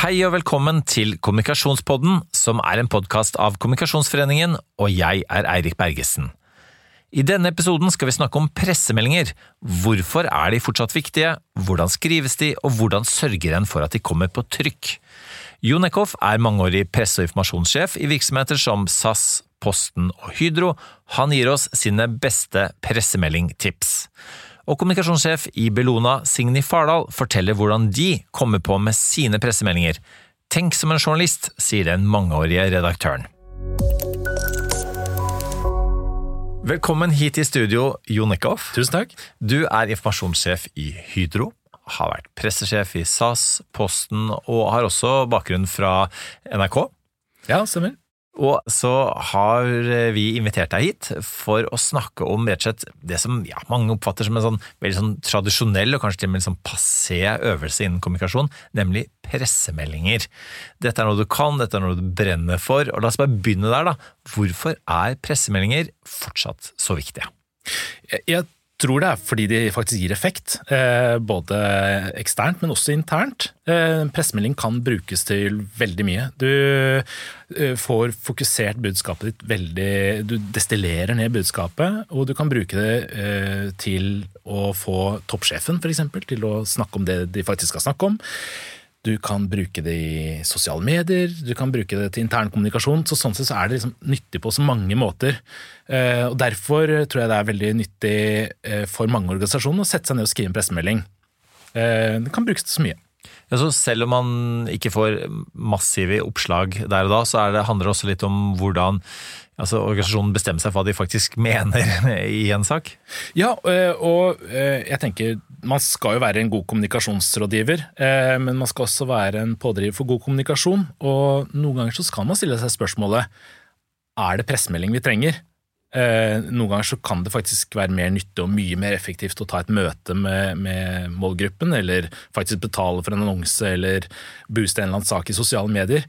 Hei og velkommen til Kommunikasjonspodden, som er en podkast av Kommunikasjonsforeningen, og jeg er Eirik Bergesen. I denne episoden skal vi snakke om pressemeldinger. Hvorfor er de fortsatt viktige, hvordan skrives de, og hvordan sørger en for at de kommer på trykk? Jon Eckhoff er mangeårig presse- og informasjonssjef i virksomheter som SAS, Posten og Hydro. Han gir oss sine beste pressemeldingtips. Og kommunikasjonssjef i Bellona, Signy Fardal, forteller hvordan de kommer på med sine pressemeldinger. Tenk som en journalist, sier den mangeårige redaktøren. Velkommen hit i studio, Jon Eckhoff. Tusen takk. Du er informasjonssjef i Hydro, har vært pressesjef i SAS, Posten og har også bakgrunn fra NRK. Ja, stemmer. Og så har vi invitert deg hit for å snakke om rett og slett det som ja, mange oppfatter som en sånn veldig sånn tradisjonell og kanskje til og med sånn passé øvelse innen kommunikasjon, nemlig pressemeldinger. Dette er noe du kan, dette er noe du brenner for, og la oss bare begynne der, da. Hvorfor er pressemeldinger fortsatt så viktige? Jeg, tror det er fordi de faktisk gir effekt, eh, både eksternt, men også internt. Eh, pressemelding kan brukes til veldig mye. Du eh, får fokusert budskapet ditt veldig Du destillerer ned budskapet, og du kan bruke det til å få toppsjefen, f.eks., til å snakke om det de faktisk skal snakke om. Du kan bruke det i sosiale medier, du kan bruke det til intern kommunikasjon. så Sånn sett så er det liksom nyttig på så mange måter. Eh, og Derfor tror jeg det er veldig nyttig eh, for mange organisasjoner å sette seg ned og skrive en pressemelding. Eh, det kan brukes til så mye. Ja, så selv om man ikke får massive oppslag der og da, så det, handler det også litt om hvordan altså, organisasjonen bestemmer seg for hva de faktisk mener i en sak? Ja, og jeg tenker man skal jo være en god kommunikasjonsrådgiver, men man skal også være en pådriver for god kommunikasjon. Og noen ganger så skal man stille seg spørsmålet er det pressemelding vi trenger. Eh, noen ganger så kan det faktisk være mer nytte og mye mer effektivt å ta et møte med, med målgruppen, eller faktisk betale for en annonse eller booste en eller annen sak i sosiale medier.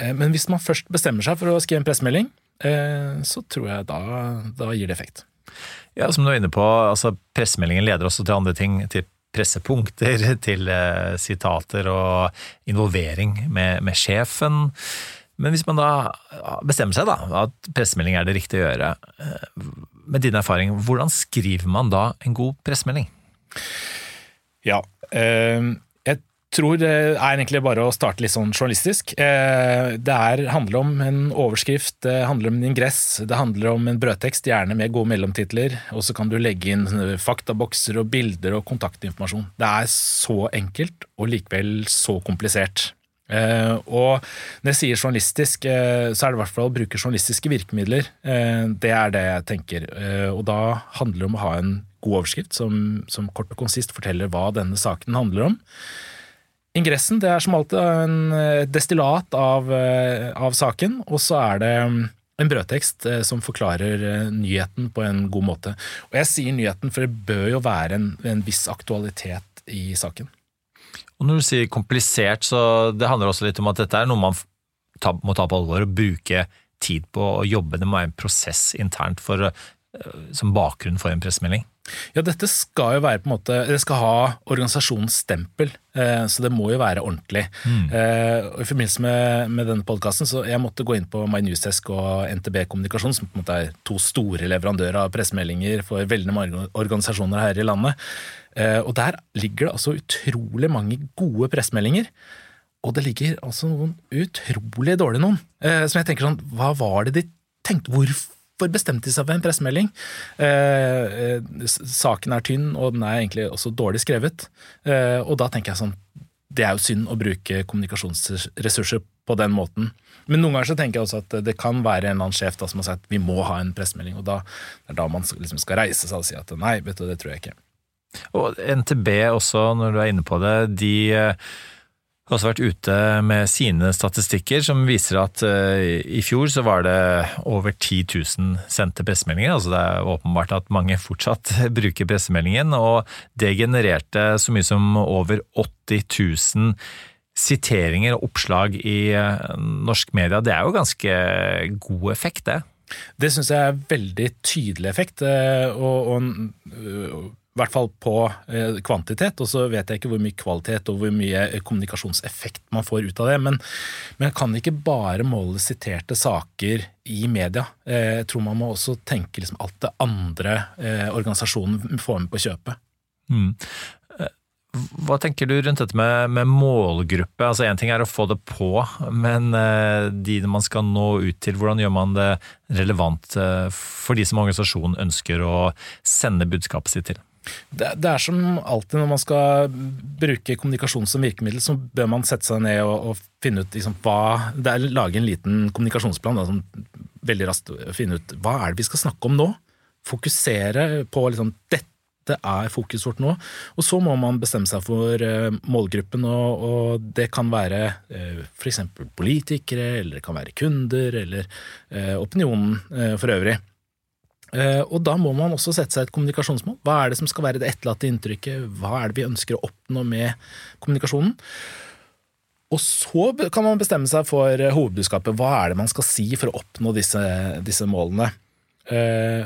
Eh, men hvis man først bestemmer seg for å skrive en pressemelding, eh, så tror jeg da, da gir det effekt. Ja, som du er inne på, altså Pressemeldingen leder også til andre ting. Til pressepunkter, til eh, sitater og involvering med, med sjefen. Men hvis man da bestemmer seg da, at pressemelding er det riktige å gjøre, eh, med din erfaring, hvordan skriver man da en god pressemelding? Ja, eh, tror det er egentlig bare å starte litt sånn journalistisk. Eh, det er, handler om en overskrift, det handler om en ingress, det handler om en brødtekst, gjerne med gode mellomtitler. Og så kan du legge inn faktabokser og bilder og kontaktinformasjon. Det er så enkelt og likevel så komplisert. Uh, og når jeg sier journalistisk, uh, så er det i hvert fall å bruke journalistiske virkemidler. Uh, det er det jeg tenker. og da handler det om å ha en god overskrift som, som, kort og konsist forteller hva denne saken handler om. Ingressen det er som alltid en destillat av, av saken, og så er det mm, en brødtekst som forklarer nyheten på en god måte. Og jeg sier nyheten, for det bør jo være en, en viss aktualitet i saken. Og når du sier komplisert, så det handler også litt om at dette er noe man ta, må ta på alvor og bruke tid på å jobbe. Være en prosess internt for, eh, som bakgrunn for en pressemelding. Ja, dette skal jo være på en måte Det skal ha organisasjonens stempel, eh, så det må jo være ordentlig. Mm. og I forbindelse med, med denne podkasten så jeg måtte gå inn på My Newsdesk og NTB Kommunikasjon, som på en måte er to store leverandører av pressemeldinger for veldig mange organisasjoner her i landet. Eh, og der ligger det altså utrolig mange gode pressemeldinger. Og det ligger altså noen utrolig dårlige noen. Eh, som jeg tenker sånn, hva var det de tenkte? Hvorfor bestemte de seg for en pressemelding? Eh, saken er tynn, og den er egentlig også dårlig skrevet. og da tenker jeg sånn, det er jo synd å bruke kommunikasjonsressurser på den måten. Men noen ganger så tenker jeg også at det kan være en eller annen sjef da, som har sagt vi må ha en pressemelding, og da det er da man liksom skal reise seg og si at nei, vet du, det tror jeg ikke. Og NTB også, når du er inne på det, de eh, har også vært ute med sine statistikker som viser at uh, i fjor så var det over 10 000 sendte pressemeldinger. Altså det er åpenbart at mange fortsatt bruker pressemeldingen, og det genererte så mye som over 80 000 siteringer og oppslag i uh, norsk media. Det er jo ganske god effekt, det? Det syns jeg er veldig tydelig effekt. og, og i hvert fall på eh, kvantitet, og så vet jeg ikke hvor mye kvalitet og hvor mye kommunikasjonseffekt man får ut av det. Men man kan ikke bare måle siterte saker i media. Eh, jeg tror man må også tenke liksom alt det andre eh, organisasjonen får med på kjøpet. Mm. Hva tenker du rundt dette med, med målgruppe? Altså ting er å få det på, men de man skal nå ut til, hvordan gjør man det relevant for de som organisasjonen ønsker å sende budskapet sitt til? Det, det, er som alltid når man skal bruke kommunikasjon som virkemiddel, så bør man sette seg ned og, og finne ut liksom, hva det er, Lage en liten kommunikasjonsplan. Da, som veldig raskt finne ut hva er det vi skal snakke om nå. Fokusere på liksom, dette er fokuset vårt nå. Og så må man bestemme seg for uh, målgruppen, og, og, det kan være uh, f.eks. politikere, eller det kan være kunder, eller uh, opinionen uh, for øvrig. Eh, og da må man også sette seg et kommunikasjonsmål. Hva er det som skal være det etterlatte inntrykket? Hva er det vi ønsker å oppnå med kommunikasjonen? Og så kan man bestemme seg for eh, hovedbudskapet. Hva er det man skal si for å oppnå disse, disse målene? Eh,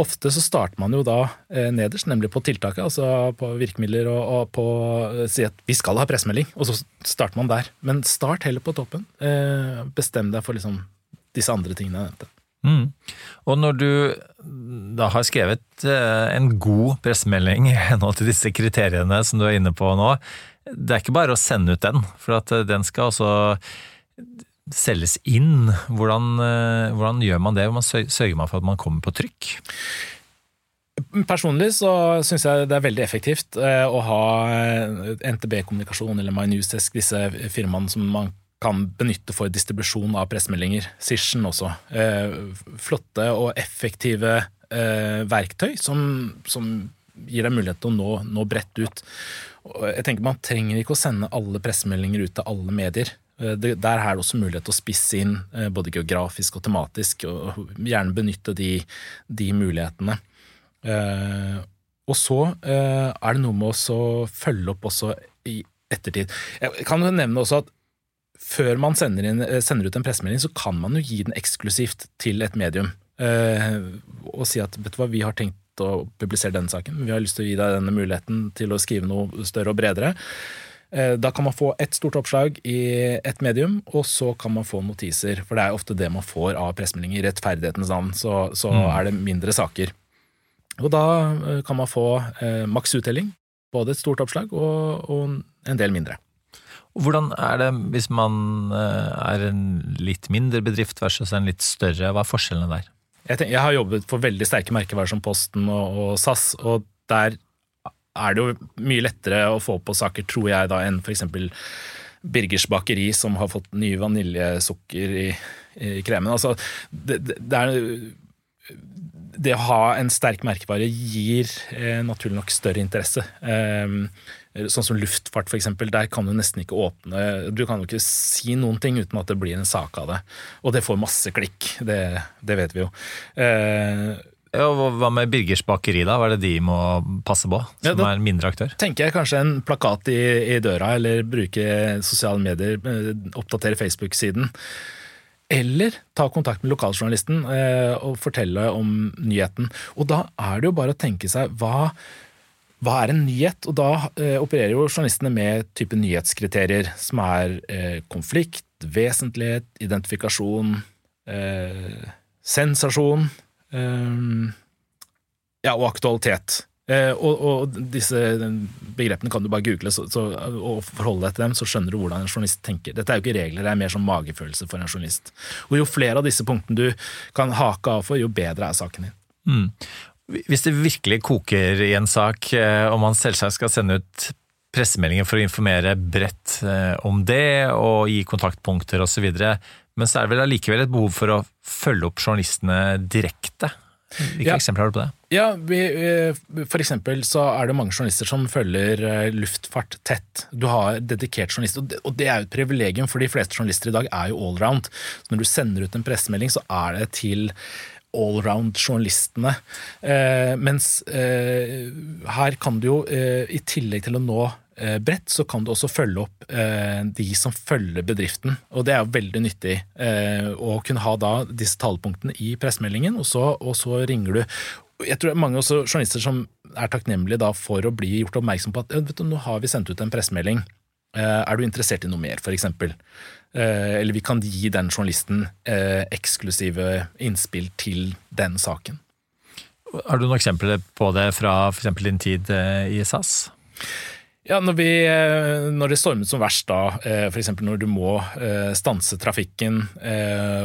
ofte så starter man jo da eh, nederst, nemlig på tiltaket, altså på virkemidler og, og på å si at vi skal ha pressemelding, og så starter man der. Men start heller på toppen. Eh, bestem deg for liksom disse andre tingene jeg nevnte. Mm. Og når du da har skrevet eh, en god pressemelding i henhold til disse kriteriene som du er inne på nå, det er ikke bare å sende ut den, for at eh, den skal altså selges inn. Hvordan, eh, hvordan gjør man det? Hvordan sørger man for at man kommer på trykk? Personlig så syns jeg det er veldig effektivt å ha NTB-kommunikasjon eller MyNewsDesk, disse firmaene som man kan benytte for distribusjon av pressemeldinger. Sishen også. Eh, flotte og effektive eh, verktøy som, som, gir deg mulighet til å nå, nå bredt ut. Jeg tenker Man trenger ikke å sende alle pressemeldinger ut til alle medier. Eh, der er det også mulighet til å spisse inn både geografisk og tematisk, og gjerne benytte de, de mulighetene. Og så er det noe med å følge opp også i ettertid. Jeg kan jo nevne også at før man sender, inn, eh, sender, ut en pressemelding, så kan man jo gi den eksklusivt til et medium. Eh, og si at vet du hva, vi har tenkt å publisere denne saken, vi har lyst til å gi deg denne muligheten til å skrive noe større og bredere. Eh, da kan man få ett stort oppslag i ett medium, og så kan man få notiser. For det er ofte det man får av pressemeldinger. I rettferdighetens navn så, så mm. er det mindre saker. Og da kan man få maks uttelling. Både et stort oppslag og, og en del mindre. Hvordan er det hvis man eh, er en litt mindre bedrift versus en litt større, hva er forskjellene der? Jeg, tenker, jeg har jobbet for veldig sterke merkevarer som Posten og, og, SAS, og der er det jo mye lettere å få på saker, tror jeg, da, enn f.eks. Birgers bakeri, som har fått nye vaniljesukker i, i kremen. Altså, det, det, er, det, å ha en sterk merkevare gir eh, naturlig nok større interesse. Eh, Sånn som luftfart, f.eks. Der kan du nesten ikke åpne Du kan jo ikke si noen ting uten at det blir en sak av det. Og det får masse klikk. Det, det vet vi jo. Eh, ja, hva med Birgers bakeri, da? Hva er det de må passe på, som ja, er en mindre aktør? tenker jeg kanskje en plakat i, i døra, eller bruke sosiale medier, eh, oppdatere Facebook-siden. Eller ta kontakt med lokaljournalisten eh, og fortelle om nyheten. Og da er det jo bare å tenke seg hva hva er en nyhet? Og da eh, opererer jo journalistene med type nyhetskriterier, som er eh, konflikt, vesentlighet, identifikasjon, eh, sensasjon eh, ja, og aktualitet. Eh, og, og, disse begrepene kan du bare google så, så, og forholde deg til dem, så skjønner du hvordan en journalist tenker. Dette er jo ikke regler, det er mer som magefølelse for en journalist. Og jo flere av disse punktene du kan hake av for, jo bedre er saken din. Mm. Hvis det virkelig koker i en sak, eh, og man selvsagt skal sende ut pressemeldinger for å informere bredt eh, om det, og gi kontaktpunkter osv., men så er det vel allikevel et behov for å følge opp journalistene direkte? Hvilke ja. eksempler har du på det? Ja, vi, For eksempel så er det mange journalister som følger eh, luftfart tett. Du har dedikert journalist, og det er jo et privilegium, for de fleste journalister i dag er jo allround. Når du sender ut en pressemelding, så er det til allround-journalistene. Eh, mens eh, her kan du jo, eh, i tillegg til å nå bredt, så kan du også følge opp de som følger bedriften. Og det er jo veldig nyttig å kunne ha da disse talepunktene i pressemeldingen, og så, og så ringer du jeg tror det er mange også journalister som er takknemlige da for å bli gjort oppmerksom på at vet du, nå har vi sendt ut en pressemelding. Er du interessert i noe mer, f.eks.? Eh, eller vi kan gi den journalisten eh, eksklusive innspill til den saken. Har du noen eksempler på det fra f.eks. din tid i SAS? Ja, når, vi, når, det stormet som verst da, f.eks. når du må stanse trafikken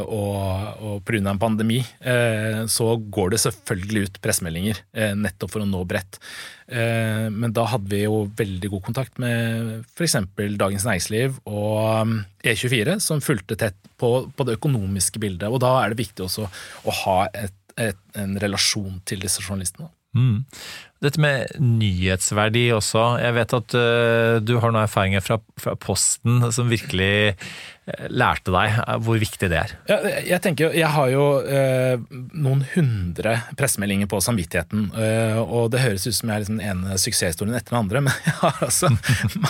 og, og pga. en pandemi, så går det selvfølgelig ut pressemeldinger nettopp for å nå bredt. Eh, men da hadde vi jo veldig god kontakt med f.eks. Dagens Næringsliv og um, E24, som fulgte tett på, på, det økonomiske bildet. Og da er det viktig også å ha et, et, en relasjon til disse journalistene. Mm. Dette med nyhetsverdi også. Jeg vet at uh, du har noen erfaringer fra, fra, Posten som virkelig lærte deg hvor viktig det er. Ja, jeg tenker, jeg har jo eh, noen hundre pressemeldinger på samvittigheten. og det høres ut som jeg er liksom den suksesshistorien etter den andre, men jeg har altså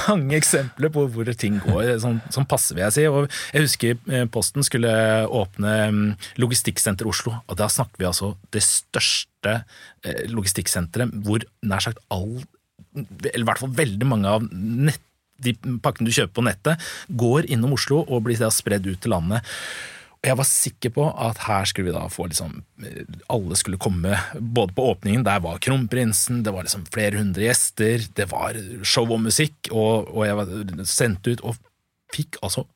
mange eksempler på hvor ting går sånn, sånn passer, vil jeg si. Og jeg husker Posten skulle åpne um, Logistikksenter Oslo, og da snakker vi altså det største logistikksenteret hvor nær sagt all eller i hvert fall veldig mange av nett, de pakkene du kjøper på nettet, går innom Oslo og blir da spredd ut til landet. Jeg var sikker på at her skulle vi da få liksom Alle skulle komme både på åpningen, der var kronprinsen, det var liksom flere hundre gjester, det var show og musikk, og, og jeg var sendt ut og fikk altså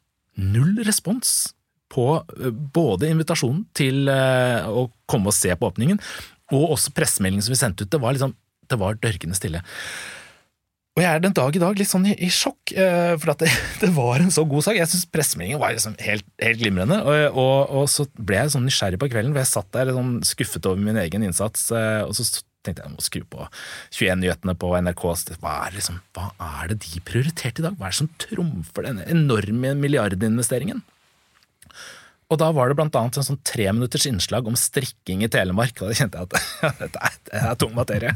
null respons på eh, både invitasjonen til eh, å komme og se på åpningen, og også pressemeldingen som vi sendte ut. Det var liksom det var dørgende stille. Og jeg er den dag i dag litt sånn i, i sjokk, uh, for det, det, var en så god sak. Jeg syns pressemeldingen var liksom helt, helt, glimrende. Og, og, og, så ble jeg sånn nysgjerrig på kvelden, for jeg satt der sånn skuffet over min egen innsats. Uh, og så tenkte jeg jeg må skru på 21-nyhetene på NRK. Hva er, liksom, hva er det de prioriterte i dag? Hva er det som trumfer denne enorme milliardinvesteringen? Og da var det blant annet en sånn treminutters innslag om strikking i Telemark, og da kjente jeg at dette er, er tung materie.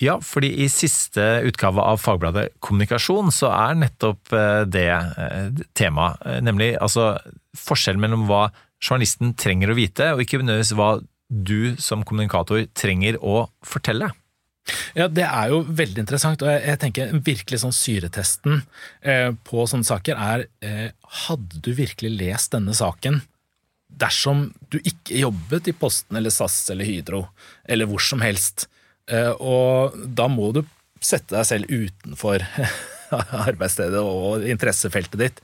ja, fordi i siste utgave av fagbladet Kommunikasjon så er nettopp eh, det eh, temaet, eh, nemlig altså forskjellen mellom hva journalisten trenger å vite, og ikke nødvendigvis hva du som kommunikator trenger å fortelle. Ja, Det er jo veldig interessant. og jeg, tenker virkelig sånn Syretesten eh, på sånne saker er eh, Hadde du virkelig lest denne saken dersom du ikke jobbet i Posten eller SAS eller Hydro eller hvor som helst? Eh, og da må du sette deg selv utenfor arbeidsstedet og interessefeltet ditt.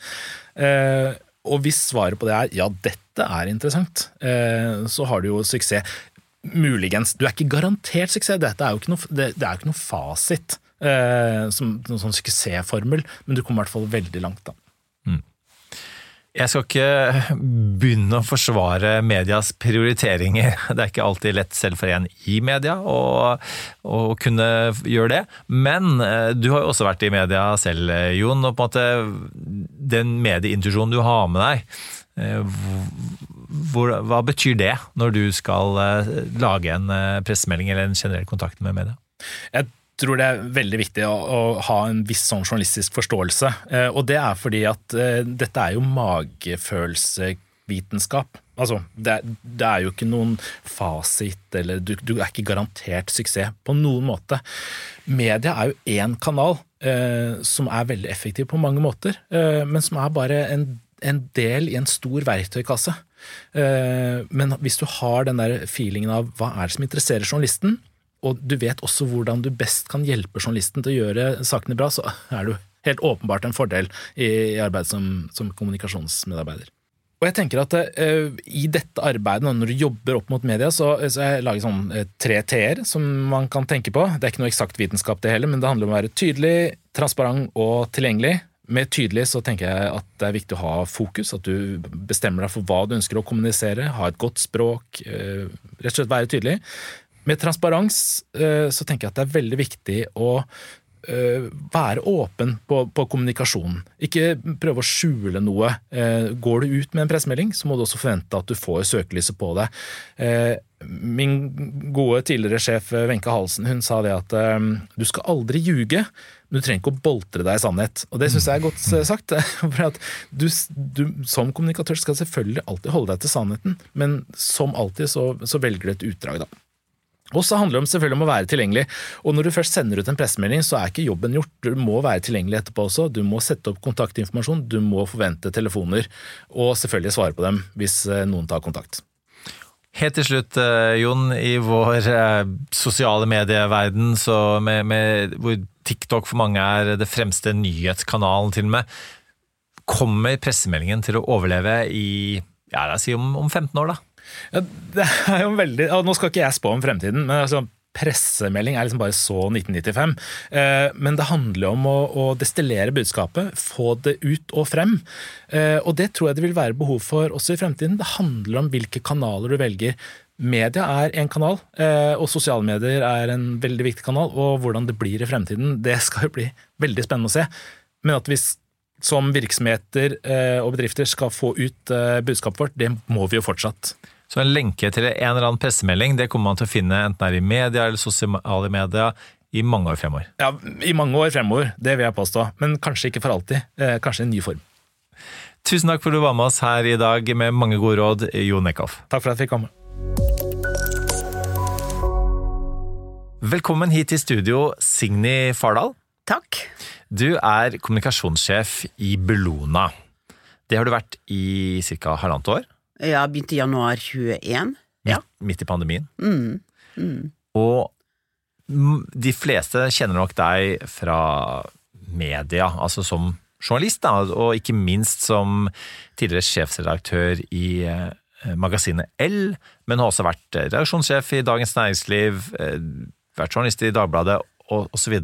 Eh, og hvis svaret på det er ja, dette er interessant, eh, så har du jo suksess. Muligens. Du er ikke garantert suksess. Dette er jo ikke noe, det, det er jo ikke noe fasit eh, som noen sånn suksessformel, men du kommer i hvert fall veldig langt, da. Mm. Jeg skal ikke begynne å forsvare medias prioriteringer. Det er ikke alltid lett selv for en i media å, å kunne gjøre det. Men eh, du har jo også vært i media selv, Jon. og på en måte Den medieintuisjonen du har med deg, eh, hvor, hva betyr det når du skal uh, lage en uh, pressemelding eller en generell kontakt med media? Jeg tror det er veldig viktig å, å ha en viss sånn journalistisk forståelse. Uh, og det er fordi at dette er jo magefølelsevitenskap. Altså, det, det, er jo ikke noen fasit, eller du, du, er ikke garantert suksess på noen måte. Media er jo én kanal som er veldig effektiv på mange måter, men som er bare en, en del i en stor verktøykasse. Eh, men hvis du har den der feelingen av hva er det som interesserer journalisten, og du vet også hvordan du best kan hjelpe journalisten til å gjøre sakene bra, så er du helt åpenbart en fordel i arbeid som, som kommunikasjonsmedarbeider. Og jeg tenker at uh, I dette arbeidet, når du jobber opp mot media, så, så jeg lager sånn uh, tre T-er som man kan tenke på. Det er ikke noe eksakt vitenskap, det heller, men det handler om å være tydelig, transparent og tilgjengelig. Med tydelig så tenker jeg at det er viktig å ha fokus, at du bestemmer deg for hva du ønsker å kommunisere, ha et godt språk, eh, rett og slett være tydelig. Med transparens eh, så tenker jeg at det er veldig viktig å være åpen på, på kommunikasjonen. Ikke prøve å skjule noe. Går du ut med en pressemelding, så må du også forvente at du får søkelyset på deg. Min gode tidligere sjef Wenche Halsen hun sa det at du skal aldri ljuge, du trenger ikke å boltre deg i sannhet. Og det syns jeg er godt eh, sagt. For at du, du, som kommunikatør skal selvfølgelig alltid holde deg til sannheten, men som alltid så, så velger du et utdrag, da. Og så handler det selvfølgelig om å være tilgjengelig. Og når du først sender ut en pressemelding, så er ikke jobben gjort. Du må være tilgjengelig etterpå også. Du må sette opp kontaktinformasjon, du må forvente telefoner, og selvfølgelig svare på dem hvis eh, noen tar kontakt. Helt til slutt, eh, Jon, i vår eh, sosiale medieverden, med, med, hvor TikTok for mange er det fremste nyhetskanalen til og med, kommer pressemeldingen til å overleve i ja, la oss si om, om 15 år, da? Ja, det er jo veldig, Nå skal ikke jeg spå om fremtiden, men altså, pressemelding er liksom bare så 1995. Eh, men det handler om å, å, destillere budskapet, få det ut og frem. Eh, og det tror jeg det vil være behov for også i fremtiden. Det handler om hvilke kanaler du velger. Media er en kanal, eh, og sosiale medier er en veldig viktig kanal. Og hvordan det blir i fremtiden, det skal jo bli veldig spennende å se. Men at vi som virksomheter og bedrifter skal få ut budskapet vårt, det må vi jo fortsatt. Så en lenke til en eller annen pressemelding det kommer man til å finne enten det er i media eller sosiale medier i mange år fremover. Ja, i mange år fremover, det vil jeg påstå. Men kanskje ikke for alltid. Eh, kanskje en ny form. Tusen takk for at du var med oss her i dag med mange gode råd, Jon Eckhoff. Takk for at jeg fikk komme. Velkommen hit i studio, Signy Fardal. Takk. Du er kommunikasjonssjef i Bellona. Det har du vært i ca. halvannet år? Ja, begynte i januar 21. Ja. Midt, i pandemien. Mm. Mm. Og de fleste kjenner nok deg fra media, altså som journalist, da, og ikke minst som tidligere sjefsredaktør i eh, magasinet L, men har også vært redaksjonssjef i Dagens Næringsliv, eh, vært journalist i Dagbladet og osv.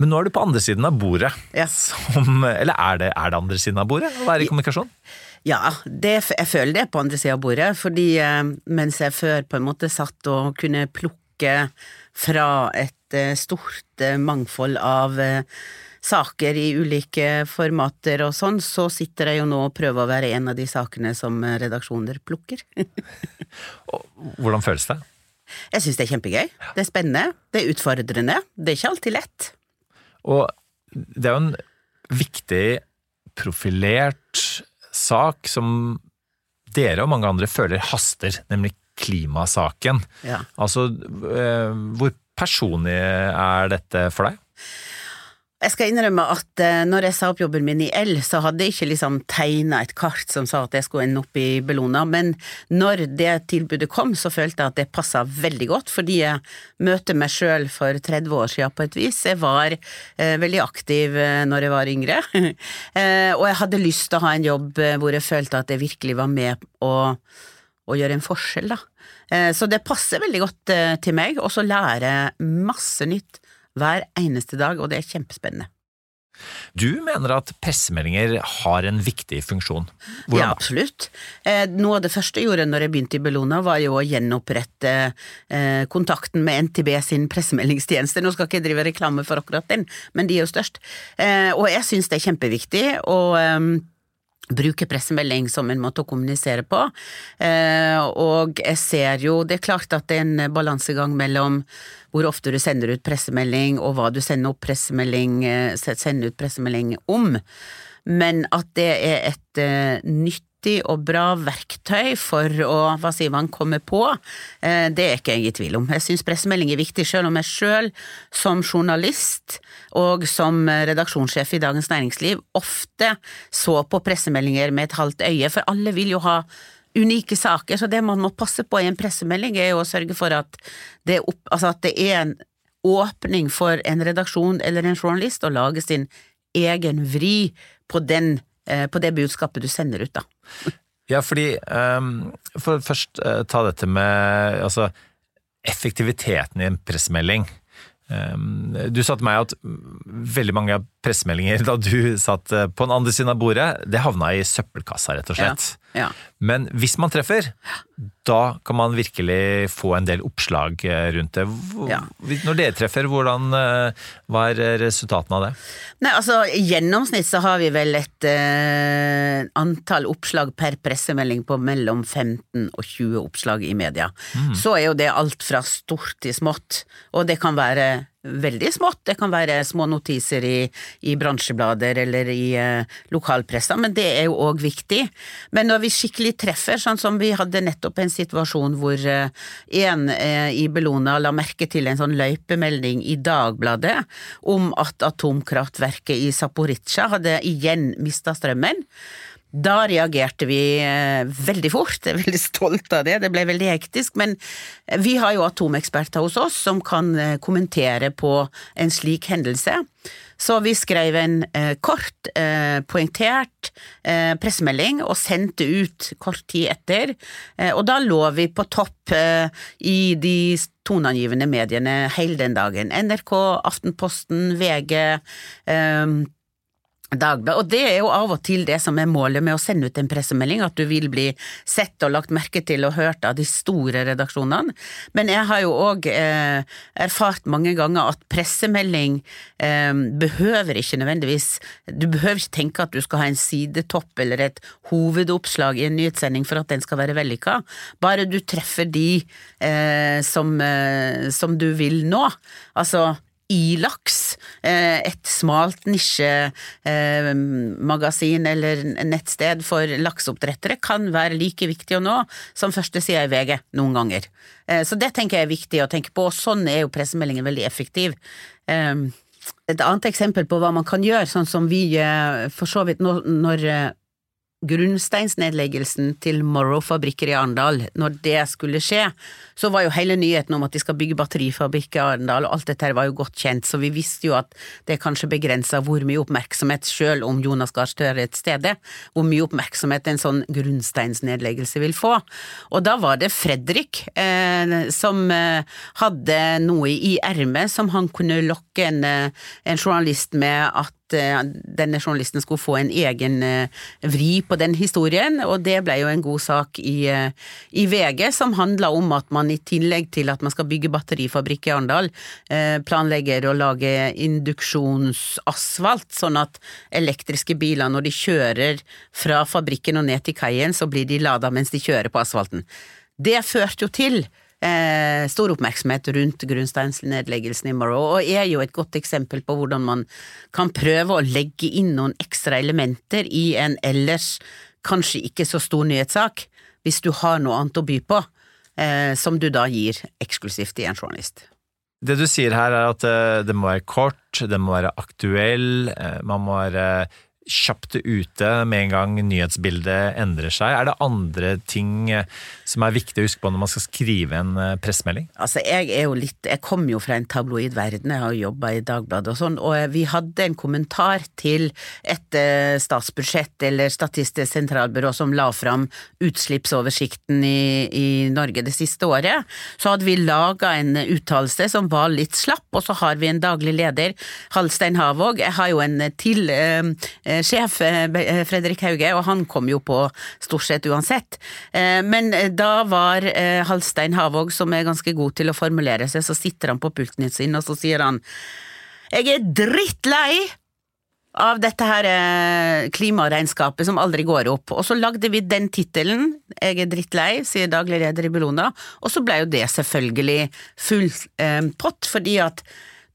Men nå er du på andre siden av bordet. Ja. Som, eller er det, er det andre siden av bordet å være i kommunikasjon? Ja, det, jeg føler det på andre sida av bordet, fordi eh, mens jeg før på en måte satt og kunne plukke fra et eh, stort eh, mangfold av saker i ulike formater og sånn, så sitter jeg jo nå og prøver å være en av de sakene som redaksjoner plukker. Hvordan føles det? Jeg syns det er kjempegøy. Det er spennende. Det er utfordrende. Det er ikke alltid lett. Og det er jo en viktig, profilert sak som dere og mange andre føler haster, nemlig klimasaken. Ja. Altså, eh, hvor personlig er dette for deg? Jeg skal innrømme at uh, når jeg sa opp jobben min i L, så hadde jeg ikke liksom tegna et kart som sa at jeg skulle ende opp i Bellona, men når det tilbudet kom, så følte jeg at det passa veldig godt, fordi jeg møter meg sjøl for 30 år siden på et vis. Jeg var eh, veldig aktiv eh, når jeg var yngre, og jeg hadde lyst til å ha en jobb hvor jeg følte at jeg virkelig var med å, å gjøre en forskjell, da. Så det passer veldig godt til meg, og så lærer jeg masse nytt hver eneste dag, og det er kjempespennende. Du mener at pressemeldinger har en viktig funksjon? Hvordan? Ja, absolutt. Eh, noe av det første jeg gjorde når jeg begynte i Bellona, var jo å gjenopprette eh, kontakten med NTB sin pressemeldingstjeneste. Nå skal jeg ikke drive reklame for akkurat den, men de er jo størst. Eh, og jeg syns det er kjempeviktig. og bruke pressemelding som en måte å kommunisere på. Eh, og jeg ser jo Det er klart at det er en balansegang mellom hvor ofte du sender ut pressemelding, og hva du sender, pressemelding, eh, sender ut pressemelding om. Men at det er et uh, nyttig og bra verktøy for å, hva sier man, komme på, uh, det er ikke jeg i tvil om. Jeg syns pressemelding er viktig, selv om jeg sjøl som journalist og som redaksjonssjef i Dagens Næringsliv ofte så på pressemeldinger med et halvt øye, for alle vil jo ha unike saker, så det man må passe på i en pressemelding, er jo å sørge for at det, opp, altså at det er en åpning for en redaksjon eller en journalist å lage sin egen vri på, den, eh, på det budskapet du sender ut, da. Ja, fordi um, For først uh, ta dette med altså, effektiviteten i en pressemelding. Um, du sa til meg at veldig mange av pressemeldinger da du satt eh, på den andre siden av bordet, det havna i søppelkassa, rett og slett. Ja. Men hvis man treffer, da kan man virkelig få en del oppslag eh, rundt det. Når dere treffer, hvordan, eh, hva er resultatene av det? Nei, altså I gjennomsnitt så har vi vel et eh, antall oppslag per pressemelding på mellom 15 og 20 oppslag i media. Mm. Så er jo det alt fra stort til smått, og det kan være veldig smått. Det kan være små notiser i, i bransjeblader eller i eh, lokalpressa, men det er jo òg viktig. Men når vi skikkelig treffer, sånn som vi hadde nettopp en situasjon hvor eh, en eh, i Bellona la merke til en sånn løypemelding i Dagbladet om at atomkraftverket i Zaporizjzja hadde igjen mista strømmen. Da reagerte vi eh, veldig fort, jeg er veldig stolt av det, det ble veldig hektisk, men vi har jo atomeksperter hos oss som kan eh, kommentere på en slik hendelse. Så vi skrev en eh, kort, poengtert pressemelding og sendte ut kort tid etter, og da lå vi på topp i de toneangivende mediene hele den dagen. NRK, Aftenposten, VG. Dagblad, og det er jo av og til det som er målet med å sende ut en pressemelding, at du vil bli sett og lagt merke til og hørt av de store redaksjonene. Men jeg har jo òg eh, erfart mange ganger at pressemelding eh, behøver ikke nødvendigvis Du behøver ikke tenke at du skal ha en sidetopp eller et hovedoppslag i en nyhetssending for at den skal være vellykka. Bare du treffer de eh, som, eh, som du vil nå. Altså Ilaks, eh, et smalt nisjemagasin eh, eller nettsted for lakseoppdrettere, kan være like viktig å nå som førstesida i VG noen ganger. Eh, så det tenker jeg er viktig å tenke på, og sånn er jo pressemeldingen veldig effektiv. Et annet eksempel på hva man kan gjøre, sånn som vi for så vidt når grunnsteinsnedleggelsen til Morrow fabrikker i Arendal, når det skulle skje, så var jo hele nyheten om at de skal bygge batterifabrikk i Arendal, og alt dette var jo godt kjent, så vi visste jo at det kanskje begrensa hvor mye oppmerksomhet, sjøl om Jonas Gahr Støre er et sted, hvor mye oppmerksomhet en sånn grunnsteinsnedleggelse vil få. Og da var det Fredrik eh, som eh, hadde noe i ermet som han kunne lokke en, eh, en journalist med at Eh, denne journalisten skulle få en egen eh, vri på den historien, og det ble jo en god sak i, eh, i VG, som handla om at man i tillegg til at man skal bygge batterifabrikk i Arendal, planlegger å lage induksjonsasfalt, sånn at elektriske biler når de kjører fra fabrikken og ned til kaien, så blir de lada mens de kjører på asfalten. Det førte jo til eh, stor oppmerksomhet rundt grunnsteinsnedleggelsen i Morrow, og er jo et godt eksempel på hvordan man kan prøve å legge inn noen ekstra elementer i en ellers kanskje ikke så stor nyhetssak, hvis du har noe annet å by på, eh, som du da gir eksklusivt til en journalist. Det du sier her er at eh, det må være kort, det må være aktuell, eh, man må være kjapt ute med en gang nyhetsbildet endrer seg. Er det andre ting eh, som er viktig å huske på når man skal skrive en eh, pressemelding? Altså, jeg er jo litt Jeg kommer jo fra en tabloid verden, jeg har jo jobba i Dagbladet og sånn, og vi hadde en kommentar til et statsbudsjett eller Statistisk sentralbyrå som la fram utslippsoversikten i, i Norge det siste året. Så hadde vi laga en uttalelse som var litt slapp, og så har vi en daglig leder, Halstein Havåg. Jeg har jo en til Eh, sjef, eh, eh, Fredrik Hauge, og han kom jo på stort sett uansett. Men da var Halstein Havåg, som er ganske god til å formulere seg, så sitter han på pulten sin, og så sier han Jeg er drittlei av dette her klimaregnskapet som aldri går opp. Og så lagde vi den tittelen, Jeg er drittlei, sier daglig leder i Bellona, og så ble jo det selvfølgelig full eh, pott, fordi at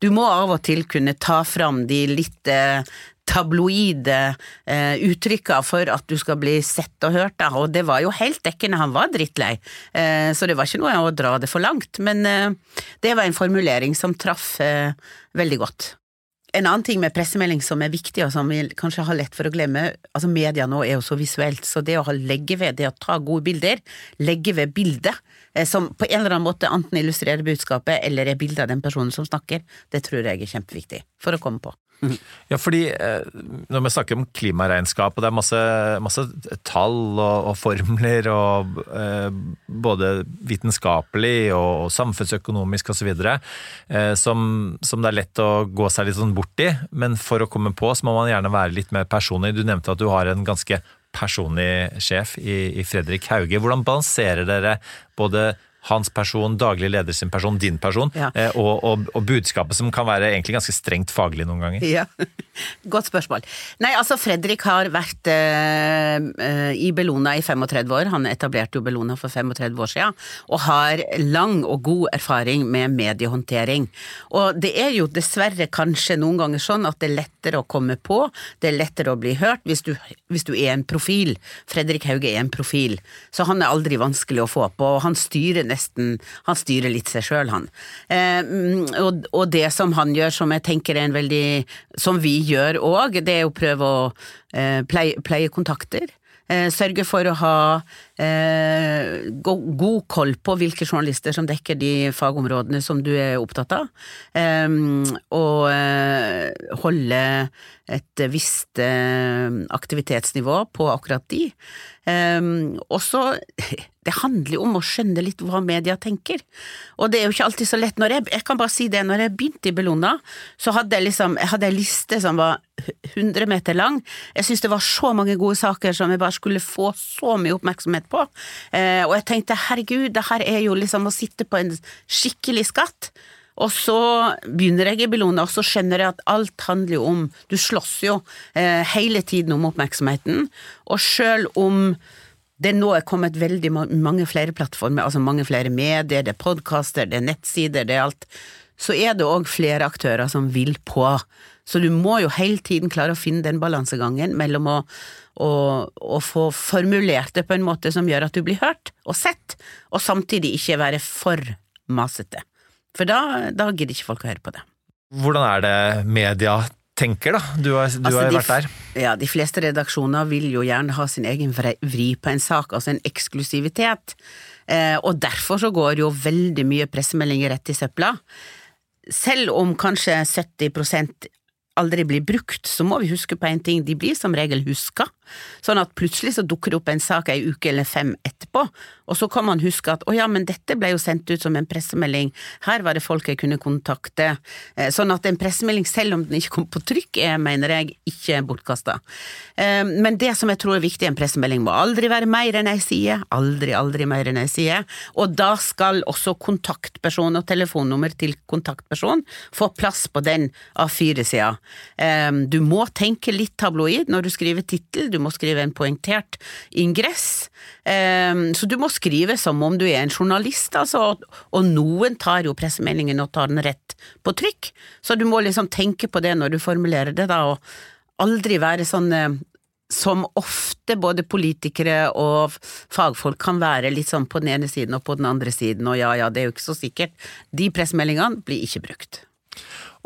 du må av og til kunne ta fram de litt eh, tabloide eh, uttrykka for at du skal bli sett og hørt, da. og det var jo helt dekkende, han var drittlei, eh, så det var ikke noe å dra det for langt, men eh, det var en formulering som traff eh, veldig godt. En annen ting med pressemelding som er viktig, og som vi kanskje har lett for å glemme, altså media nå er jo så visuelt, så det å legge ved, det å ta gode bilder, legge ved bildet, eh, som på en eller annen måte enten illustrerer budskapet eller er bilde av den personen som snakker, det tror jeg er kjempeviktig for å komme på. Ja, fordi eh, når vi snakker om klimaregnskap, og det er masse, masse tall og, og, formler, og eh, både vitenskapelig og, og samfunnsøkonomisk osv., eh, som, som det er lett å gå seg litt sånn bort i, men for å komme på så må man gjerne være litt mer personlig. Du nevnte at du har en ganske personlig sjef i, i Fredrik Hauge. Hvordan balanserer dere både hans person, daglig leder sin person, din person, Ja. eh, og, og, og budskapet som kan være egentlig ganske strengt faglig noen ganger. Ja, Godt spørsmål. Nei, altså Fredrik har vært eh, eh, i Bellona i 35 år. Han etablerte jo Bellona for 35 år siden, og har lang og god erfaring med mediehåndtering. Og det er jo dessverre kanskje noen ganger sånn at det er lettere å komme på, det er lettere å bli hørt hvis du, hvis du er en profil. Fredrik Hauge er en profil, så han er aldri vanskelig å få på, og han styrer nesten Han styrer litt seg sjøl, han. Eh, mm, og, og det som han gjør, som jeg tenker er en veldig Som vi gjør òg, det er å prøve å eh, pleie, pleie kontakter. Eh, sørge for å ha eh, god koll på hvilke journalister som dekker de fagområdene som du er opptatt av. Eh, og eh, holde et visst eh, aktivitetsnivå på akkurat de. Eh, og så Det handler jo om å skjønne litt hva media tenker. Og det er jo ikke alltid så lett. Jeg, jeg kan bare si det, når jeg begynte i Bellona, så hadde jeg liksom Jeg hadde en liste som var 100 meter lang. Jeg syntes det var så mange gode saker som jeg bare skulle få så mye oppmerksomhet på. Eh, og jeg tenkte herregud, det her er jo liksom å sitte på en skikkelig skatt. Og så begynner jeg i Bellona, og så skjønner jeg at alt handler jo om Du slåss jo eh, hele tiden om oppmerksomheten, og sjøl om det nå er kommet veldig mange flere plattformer, altså mange flere medier, det er podkaster, det er nettsider, det er alt, så er det òg flere aktører som vil på. Så du må jo hele tiden klare å finne den balansegangen mellom å, å, å få formulert det på en måte som gjør at du blir hørt og sett, og samtidig ikke være for masete. For da, da gidder ikke folk å høre på det. Hvordan er det media tenker, da? Du har, du Altså, har vært der. Ja, de fleste redaksjoner vil jo gjerne ha sin egen vri på en sak, altså en eksklusivitet. Eh, og derfor så går jo veldig mye pressemeldinger rett i søpla. Selv om kanskje 70 aldri blir brukt, så må vi huske på en ting, de blir som regel huska. Sånn at plutselig så dukker det opp en sak ei uke eller fem etterpå, og så kan man huske at å ja, men dette ble jo sendt ut som en pressemelding, her var det folk jeg kunne kontakte. Eh, Sånn at en pressemelding, selv om den ikke kom på trykk, er, mener jeg, ikke bortkasta. Eh, Men det som jeg tror er viktig en pressemelding, må aldri være mer enn ei side, aldri, aldri mer enn ei side, og da skal også kontaktperson og telefonnummer til kontaktperson få plass på den A4-sida. Du må tenke litt tabloid når du skriver tittel, må skrive en poengtert ingress, Eh, så du må skrive som om du er en journalist, altså, og noen tar jo pressemeldingen og tar den rett på trykk, så du må liksom tenke på det når du formulerer det, da, og aldri være sånn eh, som ofte både politikere og fagfolk kan være litt sånn på den ene siden og på den andre siden, og ja ja, det er jo ikke så sikkert. De pressemeldingene blir ikke brukt.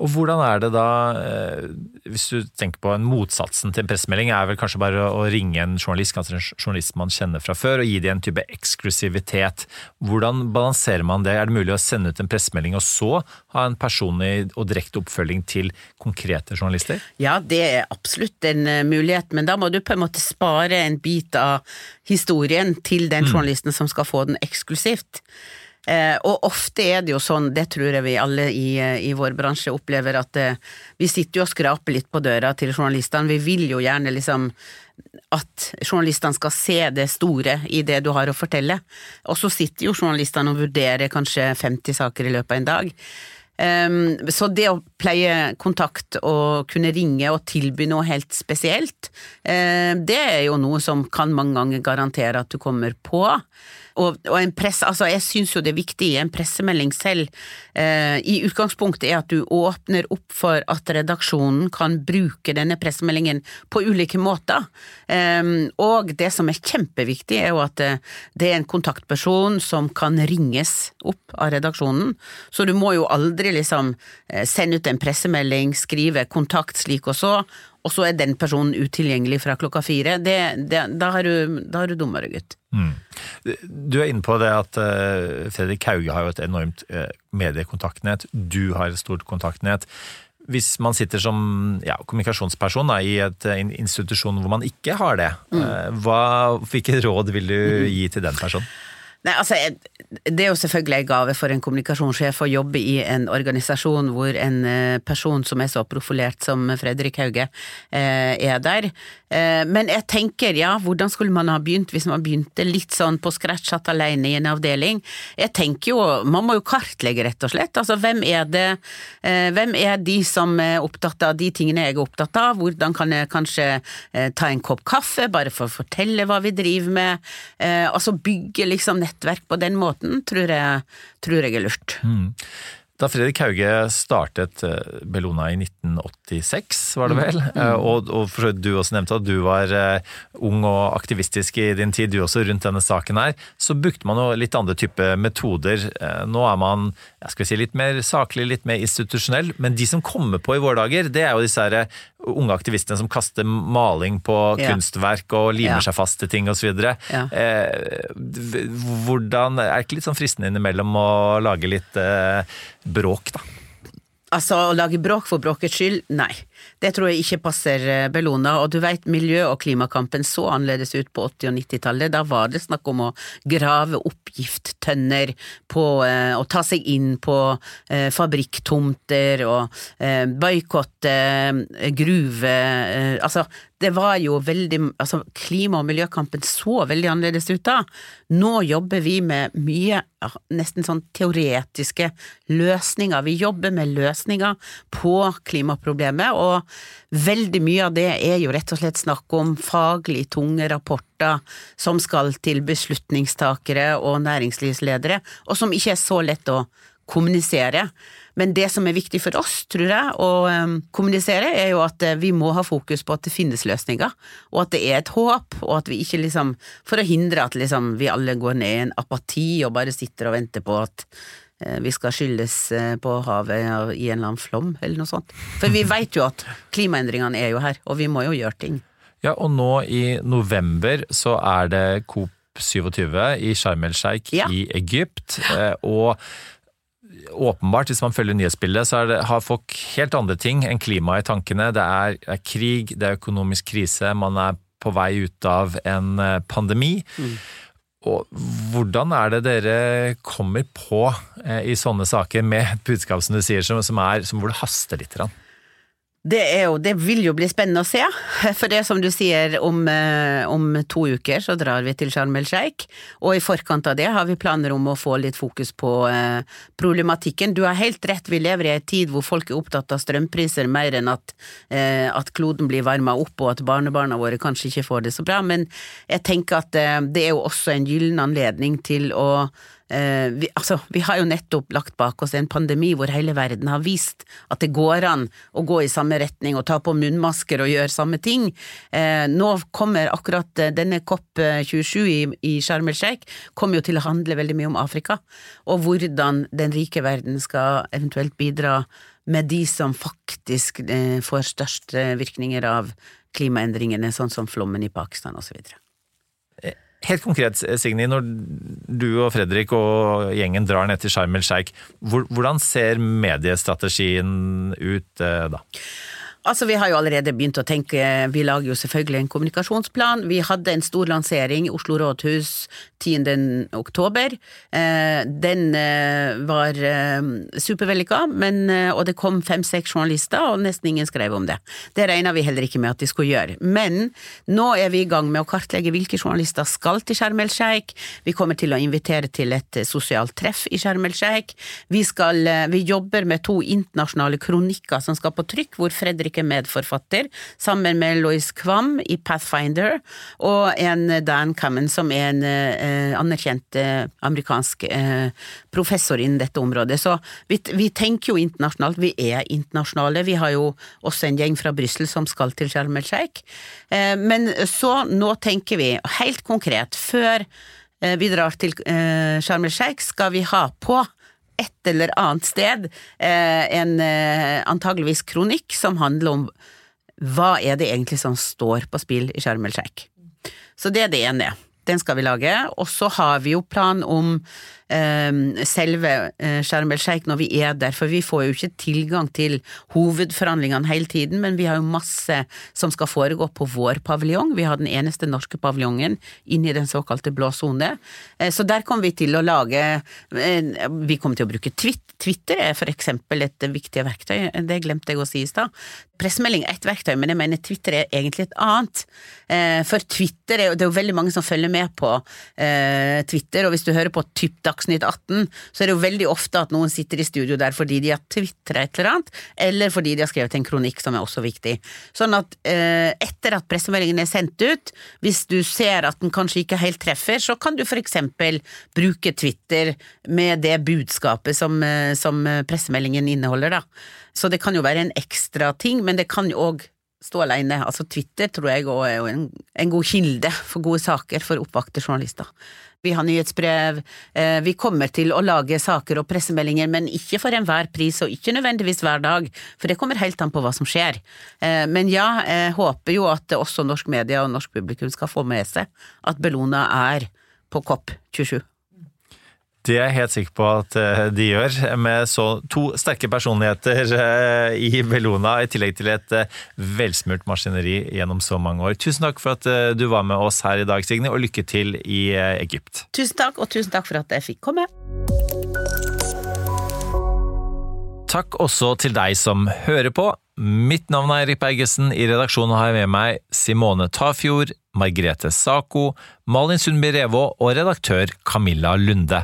Og hvordan er det da, eh, hvis du tenker på en motsatsen til en pressemelding, er vel kanskje bare å ringe en journalist, kanskje en journalist man kjenner fra før, og gi dem en type eksklusivitet. Hvordan balanserer man det? Er det mulig å sende ut en pressemelding og så ha en personlig og direkte oppfølging til konkrete journalister? Ja, det er absolutt en eh, mulighet, men da må du på en måte spare en bit av historien til den journalisten som skal få den eksklusivt. Eh, og ofte er det jo sånn, det tror jeg vi alle i, eh, i vår bransje opplever, at eh, vi sitter jo og skraper litt på døra til journalistene. Vi vil jo gjerne liksom at journalistene skal se det store i det du har å fortelle. Og så sitter jo journalistene og vurderer kanskje 50 saker i løpet av en dag. Um, så det å pleie kontakt og kunne ringe og tilby noe helt spesielt, eh, det er jo noe som kan mange ganger garantere at du kommer på. Og, og press, altså jeg syns jo det er viktig i en pressemelding selv, eh, i utgangspunktet er at du åpner opp for at redaksjonen kan bruke denne pressemeldingen på ulike måter. Eh, og det som er kjempeviktig er jo at eh, det er en kontaktperson som kan ringes opp av redaksjonen, så du må jo aldri liksom eh, sende ut en pressemelding, skrive kontakt slik og så, og så er den personen utilgjengelig fra klokka fire. Det, det, da, har du, da har du dummere, gutt. Du er inne på det at eh, Fredrik Hauge har jo et enormt eh, mediekontaktnett. Du har et stort kontaktnett. Hvis man sitter som ja, kommunikasjonsperson da, i et, eh, en institusjon hvor man ikke har det, eh, hva, hvilke råd vil du gi til den personen? Nei, altså, Det er jo selvfølgelig en gave for en kommunikasjonssjef å jobbe i en organisasjon hvor en eh, person som er så profilert som Fredrik Hauge, eh, er der. Eh, men jeg tenker, ja, hvordan skulle man ha begynt hvis man begynte litt sånn på scratch, satt alene i en avdeling? Jeg tenker jo, man må jo kartlegge, rett og slett. Altså, hvem er det Hvem er de som er opptatt av de tingene jeg er opptatt av? Hvordan kan jeg kanskje ta en kopp kaffe, bare for å fortelle hva vi driver med? Altså bygge liksom nettverk på den måten, tror jeg, tror jeg er lurt. Mm. Da Fredrik Hauge startet eh, Bellona i 1986, var det vel, mm. mm. og, og for du også nevnte at du var uh, ung og aktivistisk i din tid, du også, rundt denne saken her, så brukte man jo litt andre type metoder. Nå er man jeg skal si, litt mer saklig, litt mer institusjonell, men de som kommer på i våre dager, det er jo disse her unge aktivistene som kaster maling på ja. kunstverk og limer ja. seg fast til ting osv. Ja. Eh, hvordan Er det ikke litt sånn fristende innimellom å lage litt eh, bråk, da? Altså, å lage bråk for bråkets skyld, nei. Det tror jeg ikke passer eh, Bellona. Og du veit, miljø- og klimakampen så annerledes ut på 80- og 90-tallet. Da var det snakk om å grave opp gifttønner på eh, ta seg inn på eh, fabrikktomter og boikotte gruve... Altså, det var jo veldig Altså, klima- og miljøkampen så veldig annerledes ut da. Nå jobber vi med mye, nesten sånn teoretiske løsninger. Vi jobber med løsninger på klimaproblemet. og veldig mye av det er jo rett og slett snakk om faglig tunge rapporter som skal til beslutningstakere og næringslivsledere, og som ikke er så lett å kommunisere. Men det som er viktig for oss, tror jeg, å um, kommunisere, er jo at uh, vi må ha fokus på at det finnes løsninger, og at det er et håp, og at vi ikke liksom For å hindre at liksom vi alle går ned i en apati og bare sitter og venter på at Eh, vi skal skyldes eh, på havet i en eller annen flom, eller noe sånt. For vi vet jo at klimaendringene er jo her, og vi må jo gjøre ting. Ja, og nå i november så er det COP 27 i Sharm el Sheikh ja. i Egypt. Eh, og åpenbart, hvis man følger nyhetsbildet, så det, har folk helt andre ting enn klima i tankene. Det er, er, krig, det er økonomisk krise, man er på vei ut av en pandemi. Mm. Og hvordan er det dere kommer på eh, i sånne saker med et budskap som du sier, som, som er, som hvor det haster litt? Rann? Det, jo, det, vil jo bli spennende å se, for det som du sier, om, eh, om to uker så drar vi til Sharm el Sheikh, og i forkant av det har vi planer om å få litt fokus på eh, problematikken. Du har helt rett, vi lever i en tid hvor folk er opptatt av strømpriser mer enn at, eh, at kloden blir varma opp og at barnebarna våre kanskje ikke får det så bra, men jeg tenker at det er jo også en gyllen anledning til å vi, altså, vi har jo nettopp lagt bak oss en pandemi hvor hele verden har vist at det går an å gå i samme retning og ta på munnmasker og gjøre samme ting. Eh, nå kommer akkurat eh, denne COP27 i, i Sharm el Sheikh kommer jo til å handle veldig mye om Afrika, og hvordan den rike verden skal eventuelt bidra med de som faktisk eh, får størst eh, virkninger av klimaendringene, sånn som flommen i Pakistan osv. Helt konkret, Signy, når du og Fredrik og gjengen drar ned til Sharm el Sheikh, hvordan ser mediestrategien ut eh, da? Altså, Vi har jo allerede begynt å tenke, vi lager jo selvfølgelig en kommunikasjonsplan. Vi hadde en stor lansering i Oslo rådhus 10. oktober. Eh, den eh, var eh, supervellykka, og det kom fem-seks journalister, og nesten ingen skrev om det. Det regna vi heller ikke med at de skulle gjøre. Men nå er vi i gang med å kartlegge hvilke journalister skal til Sharm el Sheikh. Vi kommer til å invitere til et sosialt treff i Sharm el Sheikh. Vi, skal, vi jobber med to internasjonale kronikker som skal på trykk, hvor Fredrik Ulrikke medforfatter, sammen med Lois Kvam i Pathfinder, og en Dan Cummin, som er en eh, anerkjent eh, amerikansk eh, professor innen dette området. Så vi, vi, tenker jo internasjonalt, vi er internasjonale. Vi har jo også en gjeng fra Brussel som skal til Sharm el Sheikh. Eh, men så, nå tenker vi, helt konkret, før eh, vi drar til eh, Sharm el Sheikh, skal vi ha på et eller annet sted eh, en eh, antageligvis kronikk som handler om hva er det egentlig som står på spill i Sharm el Sheikh. Så det er det ene. Den skal vi lage. Og så har vi jo plan om eh, selve Sharm el Sheikh når vi er der, for vi får jo ikke tilgang til hovedforhandlingene hele tiden, men vi har jo masse som skal foregå på vår paviljong. Vi har den eneste norske paviljongen inne i den såkalte blå sone. Eh, så der kommer vi til å lage eh, Vi kommer til å bruke Twitter er for eksempel et viktig verktøy, det glemte jeg å si i stad. Pressemelding er ett verktøy, men jeg mener Twitter er egentlig et annet. Eh, for Twitter er det er jo veldig mange som følger med på eh, Twitter, og hvis du hører på typ Dagsnytt 18, så er det jo veldig ofte at noen sitter i studio der fordi de har tvitra et eller annet, eller fordi de har skrevet en kronikk som er også viktig. Sånn at etter at pressemeldingen er sendt ut, hvis du ser at den kanskje ikke helt treffer, så kan du for eksempel bruke Twitter med det budskapet som, som pressemeldingen inneholder, da. Så det kan jo være en ekstra ting, men det kan jo òg stå alene. Altså Twitter tror jeg òg er en, en god kilde for gode saker for oppvakte journalister. Vi har nyhetsbrev, eh, vi kommer til å lage saker og pressemeldinger, men ikke for enhver pris, og ikke nødvendigvis hver dag, for det kommer helt an på hva som skjer. Eh, men ja, jeg håper jo at også norsk media og norsk publikum skal få med seg at Bellona er på COP 27. Det er jeg helt sikker på at eh, de gjør, med så to sterke personligheter eh, i Bellona, i tillegg til et eh, velsmurt maskineri gjennom så mange år. Tusen takk for at du var med oss her i dag, Signe, og lykke til i Egypt. Tusen takk, og tusen takk for at jeg fikk komme. Takk også til deg som hører på. Mitt navn er Erik Bergesen. I redaksjonen har jeg med meg Simone Tafjord, Margrethe Sako, Malin Sundby Revå og redaktør Camilla Lunde.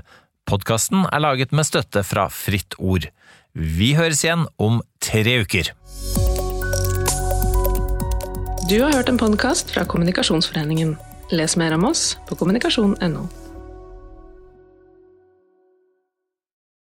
Podkasten er laget med støtte fra Fritt Ord. Vi høres igjen om tre uker. Du har hørt en podkast fra Kommunikasjonsforeningen. Les mer om oss på kommunikasjon.no.